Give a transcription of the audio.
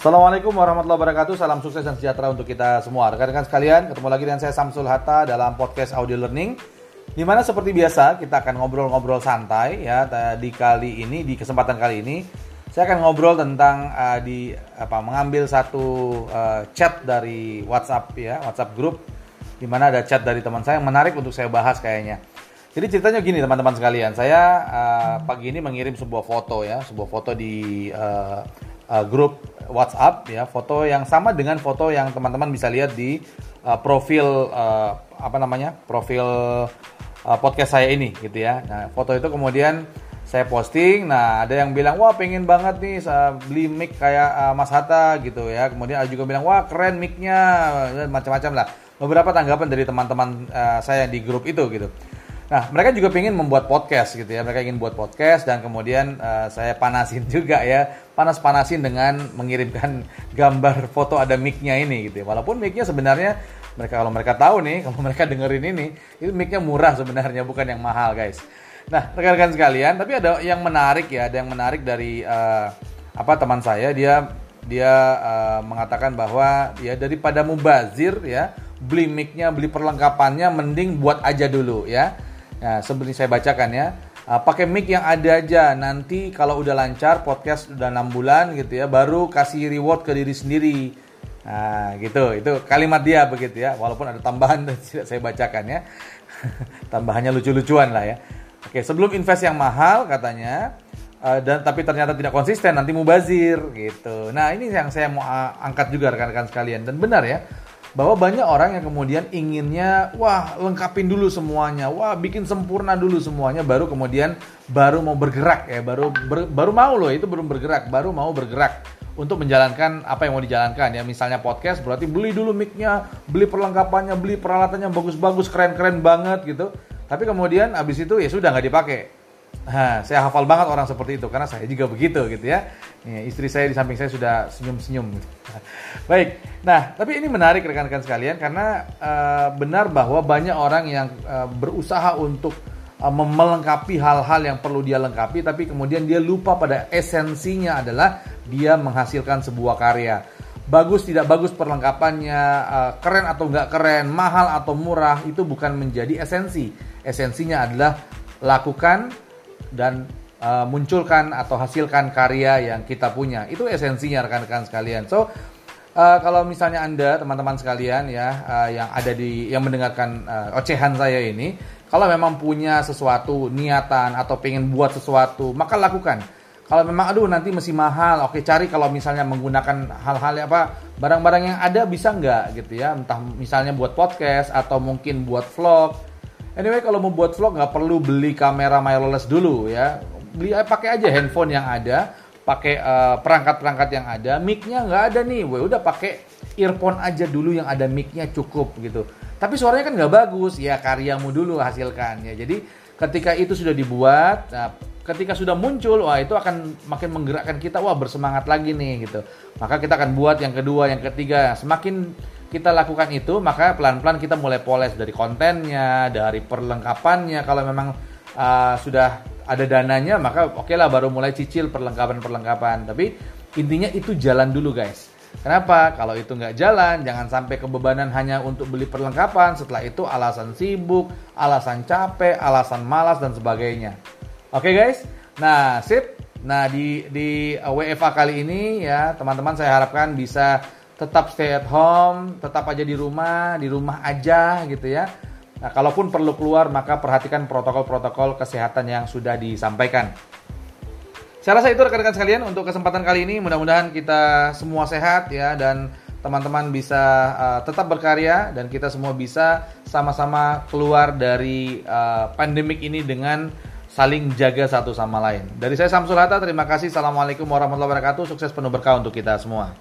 Assalamualaikum warahmatullahi wabarakatuh. Salam sukses dan sejahtera untuk kita semua. Rekan-rekan sekalian, ketemu lagi dengan saya Samsul Hatta dalam podcast Audio Learning. Di mana seperti biasa kita akan ngobrol-ngobrol santai ya. Di kali ini, di kesempatan kali ini, saya akan ngobrol tentang uh, di apa mengambil satu uh, chat dari WhatsApp ya, WhatsApp grup di mana ada chat dari teman saya yang menarik untuk saya bahas kayaknya. Jadi ceritanya gini teman-teman sekalian, saya uh, pagi ini mengirim sebuah foto ya, sebuah foto di uh, uh, grup WhatsApp ya foto yang sama dengan foto yang teman-teman bisa lihat di uh, profil uh, apa namanya profil uh, podcast saya ini gitu ya. Nah foto itu kemudian saya posting. Nah ada yang bilang wah pengen banget nih uh, beli mic kayak uh, Mas Hatta gitu ya. Kemudian ada juga bilang wah keren micnya macam-macam lah. Beberapa tanggapan dari teman-teman uh, saya di grup itu gitu Nah, mereka juga pengen membuat podcast gitu ya. Mereka ingin buat podcast dan kemudian uh, saya panasin juga ya. Panas-panasin dengan mengirimkan gambar foto ada mic-nya ini gitu ya. Walaupun mic-nya sebenarnya mereka kalau mereka tahu nih, kalau mereka dengerin ini, itu mic-nya murah sebenarnya bukan yang mahal, guys. Nah, rekan-rekan sekalian, tapi ada yang menarik ya, ada yang menarik dari uh, apa teman saya dia dia uh, mengatakan bahwa ya daripada mubazir ya, beli mic-nya, beli perlengkapannya mending buat aja dulu ya Nah, seperti saya bacakan ya. Uh, pakai mic yang ada aja. Nanti kalau udah lancar podcast udah 6 bulan gitu ya, baru kasih reward ke diri sendiri. Nah, gitu. Itu kalimat dia begitu ya. Walaupun ada tambahan tidak saya bacakan ya. Tambahannya lucu-lucuan lah ya. Oke, sebelum invest yang mahal katanya uh, dan tapi ternyata tidak konsisten nanti mubazir gitu. Nah, ini yang saya mau angkat juga rekan-rekan sekalian dan benar ya bahwa banyak orang yang kemudian inginnya wah lengkapin dulu semuanya. Wah bikin sempurna dulu semuanya baru kemudian baru mau bergerak ya baru ber, baru mau loh itu belum bergerak baru mau bergerak untuk menjalankan apa yang mau dijalankan ya. Misalnya podcast berarti beli dulu micnya beli perlengkapannya beli peralatannya bagus-bagus keren-keren banget gitu. Tapi kemudian abis itu ya sudah nggak dipakai Nah, saya hafal banget orang seperti itu karena saya juga begitu gitu ya. Nih, istri saya di samping saya sudah senyum-senyum. Baik. Nah, tapi ini menarik rekan-rekan sekalian karena uh, benar bahwa banyak orang yang uh, berusaha untuk uh, melengkapi hal-hal yang perlu dia lengkapi tapi kemudian dia lupa pada esensinya adalah dia menghasilkan sebuah karya. Bagus tidak bagus perlengkapannya, keren atau nggak keren, mahal atau murah itu bukan menjadi esensi. Esensinya adalah lakukan dan uh, munculkan atau hasilkan karya yang kita punya. Itu esensinya rekan-rekan sekalian. So uh, kalau misalnya anda teman-teman sekalian ya uh, yang ada di yang mendengarkan uh, ocehan saya ini, kalau memang punya sesuatu niatan atau pengen buat sesuatu, maka lakukan. Kalau memang aduh nanti masih mahal, oke cari kalau misalnya menggunakan hal-hal apa barang-barang yang ada bisa nggak gitu ya, entah misalnya buat podcast atau mungkin buat vlog Anyway, kalau mau buat vlog nggak perlu beli kamera mirrorless dulu ya. Beli eh, pakai aja handphone yang ada, pakai uh, perangkat-perangkat yang ada. Mic-nya nggak ada nih, gue udah pakai earphone aja dulu yang ada mic-nya cukup gitu. Tapi suaranya kan nggak bagus, ya karyamu dulu hasilkan ya. Jadi ketika itu sudah dibuat, nah, ketika sudah muncul, wah itu akan makin menggerakkan kita, wah bersemangat lagi nih gitu. Maka kita akan buat yang kedua, yang ketiga. Semakin kita lakukan itu maka pelan-pelan kita mulai poles dari kontennya dari perlengkapannya. Kalau memang uh, sudah ada dananya maka oke okay lah baru mulai cicil perlengkapan-perlengkapan. Tapi intinya itu jalan dulu guys. Kenapa? Kalau itu nggak jalan jangan sampai kebebanan hanya untuk beli perlengkapan. Setelah itu alasan sibuk alasan capek alasan malas dan sebagainya oke guys nah sip nah di di WFA kali ini ya teman-teman saya harapkan bisa tetap stay at home, tetap aja di rumah, di rumah aja gitu ya. Nah, kalaupun perlu keluar maka perhatikan protokol-protokol kesehatan yang sudah disampaikan. Saya rasa itu rekan-rekan sekalian untuk kesempatan kali ini mudah-mudahan kita semua sehat ya dan teman-teman bisa uh, tetap berkarya dan kita semua bisa sama-sama keluar dari uh, pandemik ini dengan saling jaga satu sama lain. Dari saya Samsul Hatta, terima kasih. Assalamualaikum warahmatullahi wabarakatuh. Sukses penuh berkah untuk kita semua.